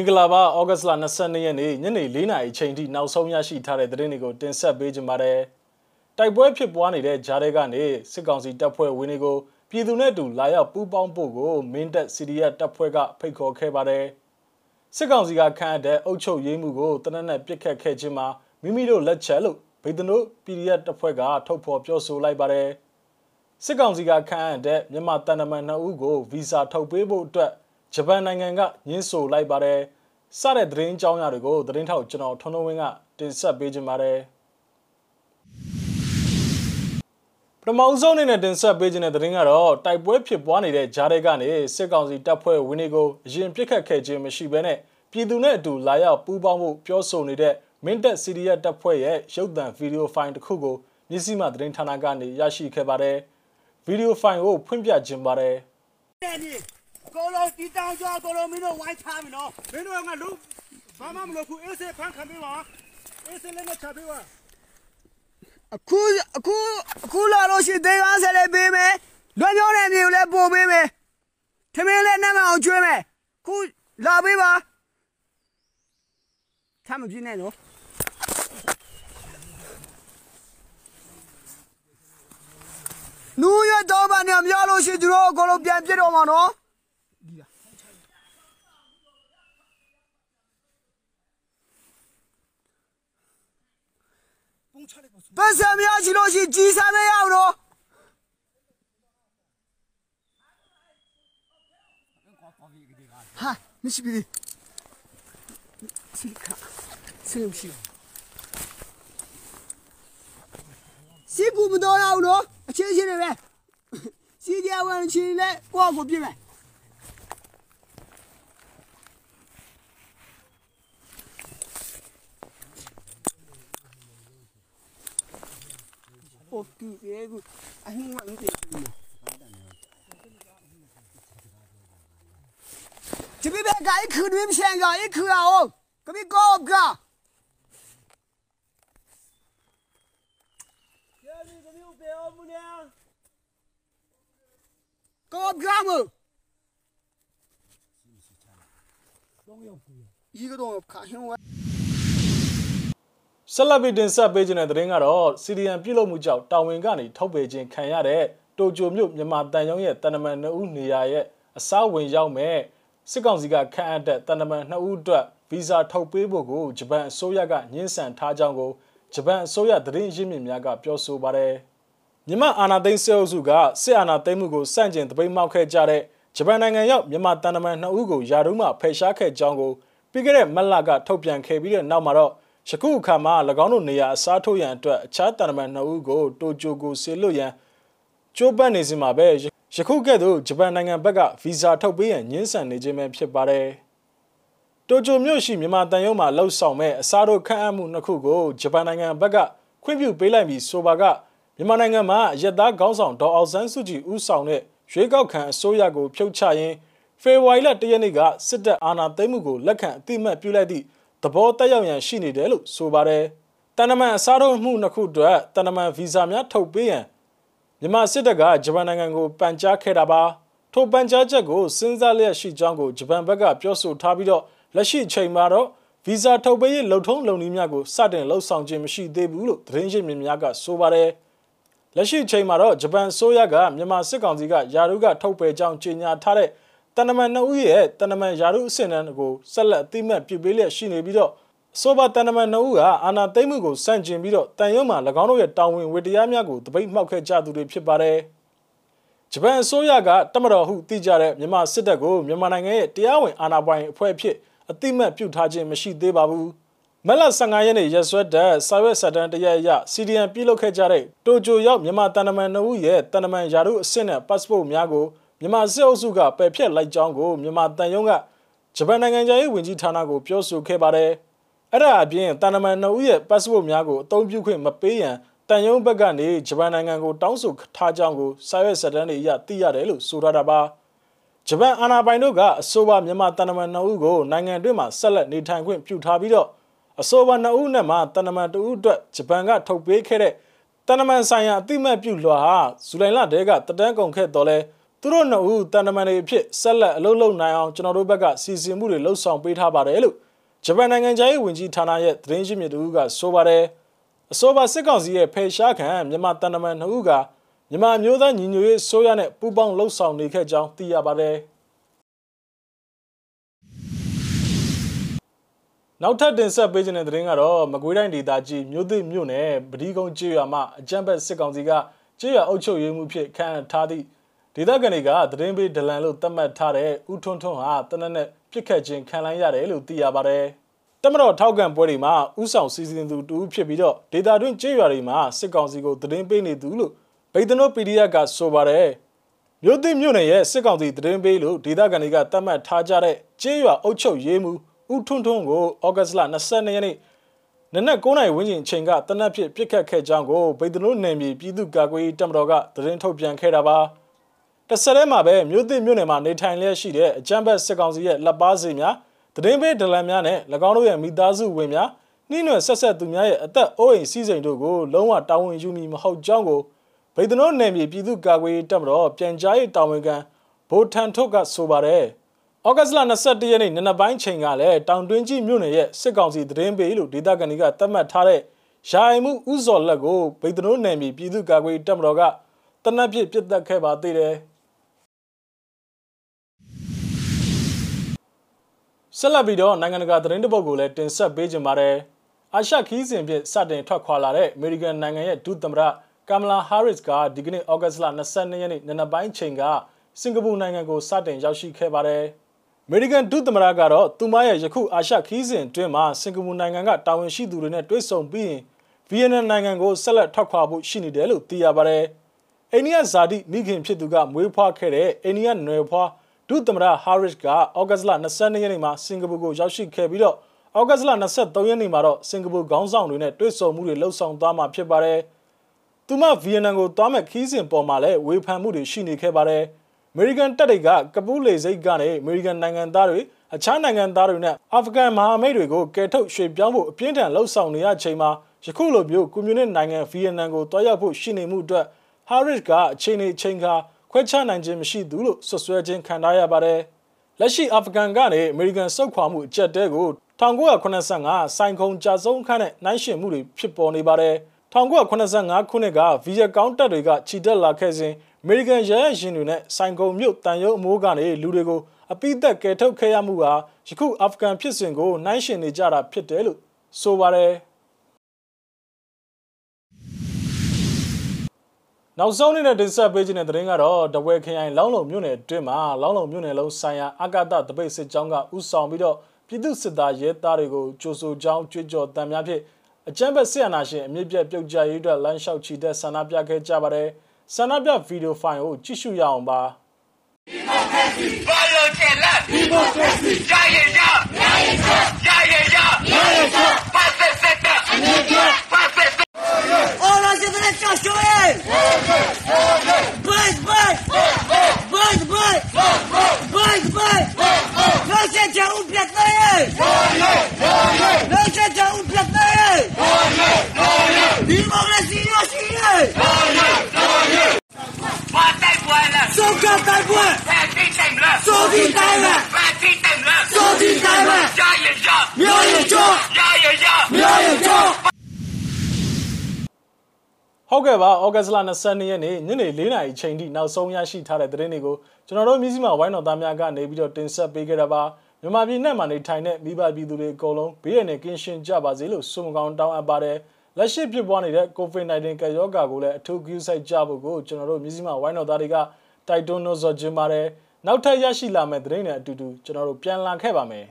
င်္ဂလာပါဩဂတ်စ်လ22ရက်နေ့ညနေ4နာရီချိန်ထိနောက်ဆုံးရရှိထားတဲ့သတင်းတွေကိုတင်ဆက်ပေးကြပါမယ်။တိုက်ပွဲဖြစ်ပွားနေတဲ့ဂျားတွေကနေစစ်ကောင်စီတပ်ဖွဲ့ဝင်တွေကိုပြည်သူနဲ့အတူလာရောက်ပူးပေါင်းဖို့ကိုမင်းတပ် CDF တပ်ဖွဲ့ကဖိတ်ခေါ်ခဲ့ပါတယ်။စစ်ကောင်စီကခန့်အပ်တဲ့အုပ်ချုပ်ရေးမှုကိုတနက်နဲ့ပြစ်ခတ်ခဲ့ခြင်းမှာမိမိတို့လက်ချက်လို့ဗိဒနို PDF တပ်ဖွဲ့ကထုတ်ဖော်ပြောဆိုလိုက်ပါတယ်။စစ်ကောင်စီကခန့်အပ်တဲ့မြန်မာတန်တမန်2ဦးကိုဗီဇာထုတ်ပေးဖို့အတွက် ဂျပန်နိုင်ငံကညှင်းဆိုလိုက်ပါတယ်စတဲ့သတင်းကြောင်းရာတွေကိုသတင်းထောက်ကျွန်တော်ထွန်းထွန်းဝင်းကတင်ဆက်ပေးခြင်းပါတယ်ပထမဆုံးအနေနဲ့တင်ဆက်ပေးခြင်းတဲ့သတင်းကတော့တိုက်ပွဲဖြစ်ပွားနေတဲ့ဂျားတွေကနေစစ်ကောင်စီတပ်ဖွဲ့ဝင်တွေကိုအရင်ပြစ်ခတ်ခဲ့ခြင်းမရှိဘဲနဲ့ပြည်သူနဲ့အတူလာရောက်ပူးပေါင်းဖို့ပြောဆိုနေတဲ့မင်းတပ်စီရီယက်တပ်ဖွဲ့ရဲ့ရုပ်သံဗီဒီယိုဖိုင်တစ်ခုကိုမြစည်းမသတင်းဌာနကနေရရှိခဲ့ပါတယ်ဗီဒီယိုဖိုင်ကိုဖွင့်ပြခြင်းပါတယ် ကိုလုံးတီတောင်ကျော်ကိုလုံးမင်းတို့ဝိုင်းချမင်းနော်မင်းတို့ကလူဘာမှမလုပ်ဘူးအေးစေးဖန်ခံပေးပါအေးစေးလည်းမချပေးပါအခုအခုအခုလာလို့ရှိသေးကားဆက်လည်းပေးမယ်လွယ်ပြောတဲ့မြေကိုလည်းပို့ပေးမယ်ထမင်းလည်းနမ်းမအောင်ကျွေးမယ်ခုလာပေးပါချမပြင်းနဲ့နော်နူရတော့ဘာနဲ့မရလို့ရှိသူတို့အကုန်လုံးပြန်ပြစ်တော့မှာနော် ပတ်စံမရရှိလို့ရှိကြီးစားမရအောင်တော့ဟာမရှိပြီစီခါဆေးမရှိစီကူမ 哦，这个，哎，很慢的，这边边个？哎，坤威先生，个，哎，坤啊，哦，这边高不高？家里这六百毫木料，高不高嘛？这个东西，卡很稳。 ဆက်လက်ပြီးတင်ဆက်ပေးခြင်းတဲ့သတင်းကတော့စီရီယန်ပြုလုပ်မှုကြောင့်တာဝန်ကနေထုတ်ပေခြင်းခံရတဲ့တိုကျိုမြို့မြန်မာတန်ယုံရဲ့တန်တမန်2ဦးနေရာရဲ့အစားဝင်ရောက်မဲ့စစ်ကောင်စီကခန့်အပ်တဲ့တန်တမန်2ဦးအတွက်ဗီဇာထုတ်ပေးဖို့ကိုဂျပန်အစိုးရကညှင်းဆန်ထားကြောင်းကိုဂျပန်အစိုးရသတင်းရင်းမြစ်များကပြောဆိုပါတယ်မြန်မာအာဏာသိမ်းစစ်အုပ်စုကစစ်အာဏာသိမ်းမှုကိုစန့်ကျင်တပိတ်မှောက်ခဲ့ကြတဲ့ဂျပန်နိုင်ငံရောက်မြန်မာတန်တမန်2ဦးကိုယာရုမှဖယ်ရှားခဲ့ကြောင်းကိုပြီးခဲ့တဲ့မတ်လကထုတ်ပြန်ခဲ့ပြီးတဲ့နောက်မှာတော့ ယခုအခါမှာ၎င်းတို့နေရာအစားထိုးရန်အတွက်အခြားတန်တမန်နှစ်ဦးကိုတိုကျိုကိုဆေလွတ်ရန်ကြိုးပမ်းနေစဉ်မှာပဲယခုကဲ့သို့ဂျပန်နိုင်ငံဘက်ကဗီဇာထုတ်ပေးရန်ညှင်းဆန်နေခြင်းပဲဖြစ်ပါတယ်။တိုကျိုမြို့ရှိမြန်မာတန်ရုံးမှာလှုပ်ဆောင်မဲ့အစားထိုးခန့်အပ်မှုနှစ်ခုကိုဂျပန်နိုင်ငံဘက်ကခွင့်ပြုပေးလိုက်ပြီးဆိုပါကမြန်မာနိုင်ငံမှာရက်သားခေါင်းဆောင်ဒေါ်အောင်ဆန်းစုကြည်ဦးဆောင်တဲ့ရွေးကောက်ခံအစိုးရကိုဖြုတ်ချရင်းဖေဖော်ဝါရီလ၁ရက်နေ့ကစစ်တပ်အာဏာသိမ်းမှုကိုလက်ခံအတိအမှတ်ပြုလိုက်သည့် သဘောတက်ရောက်ရန်ရှိနေတယ်လို့ဆိုပါတယ်။တန်တမန်အစားထိုးမှုနှစ်ခုအတွက်တန်တမန်ဗီဇာများထုတ်ပေးရန်မြန်မာစစ်တပ်ကဂျပန်နိုင်ငံကိုပန်ကြားခဲ့တာပါ။ထိုပန်ကြားချက်ကိုစဉ်းစားလျက်ရှိကြောင်းကိုဂျပန်ဘက်ကပြောဆိုထားပြီးတော့လက်ရှိချိန်မှာတော့ဗီဇာထုတ်ပေးရေးလုံထုံးလုံနည်းများကိုစတင်လှုပ်ဆောင်ခြင်းမရှိသေးဘူးလို့သတင်းရင်းမြစ်များကဆိုပါတယ်။လက်ရှိချိန်မှာတော့ဂျပန်ဆိုရကမြန်မာစစ်ကောင်စီကယာရုကထုတ်ပယ်ကြောင်းကြေညာထားတဲ့ တန်တမန်နှစ်ဦးရဲ့တန်တမန်ယာရုအဆင့်အတန်းကိုဆက်လက်အသိမှတ်ပြုပေးလျက်ရှိနေပြီးတော့အဆိုပါတန်တမန်နှစ်ဦးကအာနာသိမ့်မှုကိုစန့်ကျင်ပြီးတော့တန်ရုံးမှာ၎င်းတို့ရဲ့တာဝန်ဝတ္တရားများကိုတပိတ်မှောက်ခဲ့ကြသူတွေဖြစ်ပါတယ်။ဂျပန်အစိုးရကတမတော်ဟုသိကြတဲ့မြန်မာစစ်တပ်ကိုမြန်မာနိုင်ငံရဲ့တရားဝင်အာဏာပိုင်အဖွဲ့အဖြစ်အသိမှတ်ပြုထားခြင်းမရှိသေးပါဘူး။မလ15ရက်နေ့ရက်စွဲတဲ့စာရွက်စာတမ်းတရရ CDN ပြုလုပ်ခဲ့ကြတဲ့တိုကျိုရောက်မြန်မာတန်တမန်နှစ်ဦးရဲ့တန်တမန်ယာရုအဆင့်နဲ့ passport များကို မြန်မာစစ်အုပ်စုကပယ်ဖျက်လိုက်ကြောင်းကိုမြန်မာတန်ယုံကဂျပန်နိုင်ငံရေးဝန်ကြီးဌာနကိုပြောဆိုခဲ့ပါတယ်။အဲ့ဒါအပြင်တန်တမန်နှုတ်ရဲ့ passport များကိုအသုံးပြုခွင့်မပေးရန်တန်ယုံဘက်ကနေဂျပန်နိုင်ငံကိုတောင်းဆိုထားကြောင်းကိုစာရွက်စာတမ်းတွေအရသိရတယ်လို့ဆိုထားတာပါ။ဂျပန်အာဏာပိုင်တို့ကအဆိုပါမြန်မာတန်တမန်နှုတ်ကိုနိုင်ငံတွင်းမှာဆက်လက်နေထိုင်ခွင့်ပြုထားပြီးတော့အဆိုပါနှုတ်နဲ့မှတန်တမန်တဦးအတွက်ဂျပန်ကထုတ်ပေးခဲ့တဲ့တန်တမန်ဆိုင်ရာအတိမတ်ပြုလွှာဟာဇူလိုင်လတည်းကတတန်းကုန်ခဲ့တော်လဲ သူတို့နှစ်ဦးတန်တမန်တွေအဖြစ်ဆက်လက်အလုပ်လုပ်နိုင်အောင်ကျွန်တော်တို့ဘက်ကစီစဉ်မှုတွေလှုပ်ဆောင်ပေးထားပါတယ်လို့ဂျပန်နိုင်ငံခြားရေးဝန်ကြီးဌာနရဲ့သတင်းရှိမြစ်တူကဆိုပါတယ်အဆိုပါစစ်ကောင်စီရဲ့ဖေရှားခံမြန်မာတန်တမန်နှစ်ဦးကမြန်မာမျိုးသားညီညွတ်ရေးဆိုရနဲ့ပူးပေါင်းလှုပ်ဆောင်နေခဲ့ကြောင်းသိရပါတယ်နောက်ထပ်တင်ဆက်ပေးခြင်းတဲ့သတင်းကတော့မကွေးတိုင်းဒေသကြီးမြို့သစ်မြို့နယ်ပဒီကုန်းကျေးရွာမှာအကြမ်းဖက်စစ်ကောင်စီကကျေးရွာအုပ်ချုပ်ရေးမှုဖြစ်ခန့်ထားသည့် ဒေသခံတွေကသတင်းပေးဒလန်လို့သတ်မှတ်ထားတဲ့ဦးထွန်းထွန်းဟာတနက်နဲ့ပြစ်ခတ်ခြင်းခံလိုက်ရတယ်လို့သိရပါတယ်။တမတော်ထောက်ကန်ပွဲတွေမှာဥဆောင်စီစဉ်သူတူဖြစ်ပြီးတော့ဒေတာတွင်းကျေးရွာတွေမှာစစ်ကောင်စီကိုသတင်းပေးနေသူလို့ဗိတ်တနို PDF ကဆိုပါတယ်။မြို့သစ်မြို့နယ်ရဲ့စစ်ကောင်စီသတင်းပေးလို့ဒေသခံတွေကသတ်မှတ်ထားကြတဲ့ကျေးရွာအုပ်ချုပ်ရေးမှုဦးထွန်းထွန်းကိုဩဂတ်စ်လ22ရက်နေ့နနက်9နာရီဝန်းကျင်အချိန်ကတနက်ဖြစ်ပြစ်ခတ်ခဲ့ကြောင်းကိုဗိတ်တနိုနယ်မြေပြည်သူ့ကာကွယ်ရေးတပ်မတော်ကသတင်းထုတ်ပြန်ခဲ့တာပါ။ တဆက်တည်းမှာပဲမြို့သစ်မြို့နယ်မှာနေထိုင်လျက်ရှိတဲ့အကြမ်းဖက်စစ်ကောင်စီရဲ့လက်ပါစီများတရင်ပေးဒလန်များနဲ့၎င်းတို့ရဲ့မိသားစုဝင်များနှင်းနွယ်ဆက်ဆက်သူများရဲ့အသက်အိုးအိမ်စီးစိမ်တို့ကိုလုံးဝတာဝန်ယူမိမဟုတ်ကြောင်းကိုဗိဒနိုနယ်မြေပြည်သူ့ကာကွယ်ရေးတပ်မတော်ပြန်ကြားရေးတာဝန်ခံဗိုလ်ထန်ထုတ်ကဆိုပါတယ်။ဩဂတ်စ်လ22ရက်နေ့နနက်ပိုင်းချိန်ကလည်းတောင်တွင်းကြီးမြို့နယ်ရဲ့စစ်ကောင်စီသတင်းပေးလို့ဒေသခံတွေကသတ်မှတ်ထားတဲ့ယာယီမှုဥစော်လက်ကိုဗိဒနိုနယ်မြေပြည်သူ့ကာကွယ်ရေးတပ်မတော်ကတနက်ပြစ်ပစ်တက်ခဲ့ပါသေးတယ်။ ဆက်လက်ပြီးတော့နိုင်ငံတကာသတင်းတပုတ်ကိုလည်းတင်ဆက်ပေးကြပါတယ်။အာရှခီးစဉ်ဖြင့်စတင်ထွက်ခွာလာတဲ့အမေရိကန်နိုင်ငံရဲ့ဒုသမ္မတကမ်မလာဟာရစ်ကဒီကနေ့ဩဂတ်စ်လ22ရက်နေ့နနက်ပိုင်းချိန်ကစင်ကာပူနိုင်ငံကိုစတင်ရောက်ရှိခဲ့ပါတယ်။အမေရိကန်ဒုသမ္မတကတော့သူမရဲ့ယခုအာရှခီးစဉ်အတွင်းမှာစင်ကာပူနိုင်ငံကတာဝန်ရှိသူတွေနဲ့တွေ့ဆုံပြီးရင်ဗီယက်နမ်နိုင်ငံကိုဆက်လက်ထွက်ခွာဖို့ရှိနေတယ်လို့သိရပါတယ်။အိန္ဒိယဇာတိမိခင်ဖြစ်သူကမွေးဖွားခဲ့တဲ့အိန္ဒိယနွယ်ဖွား ဒုသမ္မတဟာရစ်ကဩဂတ်လ22ရက်နေ့မှာစင်ကာပူကိုရောက်ရှိခဲ့ပြီးတော့ဩဂတ်လ23ရက်နေ့မှာတော့စင်ကာပူခေါင်းဆောင်တွေနဲ့တွေ့ဆုံမှုတွေလှုပ်ဆောင်သွားမှာဖြစ်ပါတယ်။သူမဗီယက်နမ်ကိုသွားမဲ့ခီးစဉ်ပေါ်မှာလည်းဝေဖန်မှုတွေရှိနေခဲ့ပါတယ်။အမေရိကန်တပ်တွေကကပူးလေစိတ်ကနေအမေရိကန်နိုင်ငံသားတွေအခြားနိုင်ငံသားတွေနဲ့အာဖဂန်မဟာမိတ်တွေကိုကယ်ထုတ်ရွှေ့ပြောင်းဖို့အပြင်းထန်လှုံ့ဆော်နေရချိန်မှာယခုလိုမျိုးကွန်မြူနစ်နိုင်ငံဗီယက်နမ်ကိုတွားရောက်ဖို့ရှိနေမှုအတွက်ဟာရစ်ကအချိန်နဲ့ချိန်ခါ ခွဲခြားနိုင်ခြင်းမရှိသူလို့ဆွဆွဲခြင်းခံထားရပါတယ်။လက်ရှိအာဖဂန်ကနေအမေရိကန်စုခွာမှုအကြက်တဲကို1985စိုင်ခုံကြာဆုံးခန့်နဲ့နှိုင်းယှဉ်မှုတွေဖြစ်ပေါ်နေပါတယ်။1985ခုနှစ်ကဗီယက်ကောင်းတပ်တွေကခြိတက်လာခဲ့စဉ်အမေရိကန်ရဲရဲရှင်တွေနဲ့စိုင်ကုံမြို့တန်ရုံအမိုးကနေလူတွေကိုအပိသက်ကယ်ထုတ်ခဲ့ရမှုဟာယခုအာဖဂန်ဖြစ်စဉ်ကိုနှိုင်းယှဉ်နေကြတာဖြစ်တယ်လို့ဆိုပါတယ်။ နောက်ဆုံးအနေနဲ့တင်ဆက်ပေးခြင်းတဲ့သတင်းကတော့တဝဲခရိုင်လောင်းလုံမြို့နယ်အတွင်းမှာလောင်းလုံမြို့နယ်လုံးဆိုင်ရာအာကာသတပိတ်စစ်ကြောင်းကဥဆောင်ပြီးတော့ပြည်သူစစ်သားရဲသားတွေကိုကြိုဆိုကြောင်းကြွေးကြော်တံများဖြင့်အကြမ်းဖက်ဆရာနာရှင်အမြင့်ပြတ်ပြုတ်ကြရေးအတွက်လမ်းလျှောက်ချီတဲ့ဆန္ဒပြခဲ့ကြပါတယ်ဆန္ဒပြဗီဒီယိုဖိုင်ကိုကြည့်ရှုရအောင်ပါဘာလို့ကျက်လက်ဒီမိုကရေစီရရရရရရရရရပတ်သက်သက်အမြင့်ပြတ်ပတ်သက်အော်လာစစ်တဲ့ချောရှုရဲ Bike, bike! Bike, bike! Bike, bike! Nosete un plateie! Nosete un plateie! Democracia sigue! ဘာတိုက်ပွဲလဲ Soka တိုက်ပွဲ ဖက်တိတိုင်လား စိုးဒီတိုက်ပွဲ ဖက်တိတိုင်လား စိုးဒီတိုက်ပွဲ ရရရ မျိုးရကျော် ရရရ မျိုးရကျော်ဟုတ် ကဲ့ပါဩဂတ်စ်လ22ရက်နေ့ညနေ4နာရီချိန်ထိနောက်ဆုံးရရှိထားတဲ့သတင်းတွေကိုကျွန်တော်တို့မြစည်းမဝိုင်းတော်သားများကနေပြီးတော့တင်ဆက်ပေးခဲ့တာပါမြန်မာပြည်နဲ့မှနေထိုင်တဲ့မိဘပြည်သူတွေအကုန်လုံးဘေးရန်နဲ့ကင်းရှင်းကြပါစေလို့ဆုမကောင်းတောင်းအပ်ပါတယ်လက်ရှိဖြစ်ပွားနေတဲ့ COVID-19 ကပ်ရောဂါကိုလည်းအထူးဂရုစိုက်ကြဖို့ကိုကျွန်တော်တို့မြစည်းမဝိုင်းတော်သားတွေကတိုက်တွန်းလို့ဆိုခြင်းပါတယ်နောက်ထပ်ရရှိလာမယ့်သတင်းတွေအတူတူကျွန်တော်တို့ပြန်လာခဲ့ပါမယ်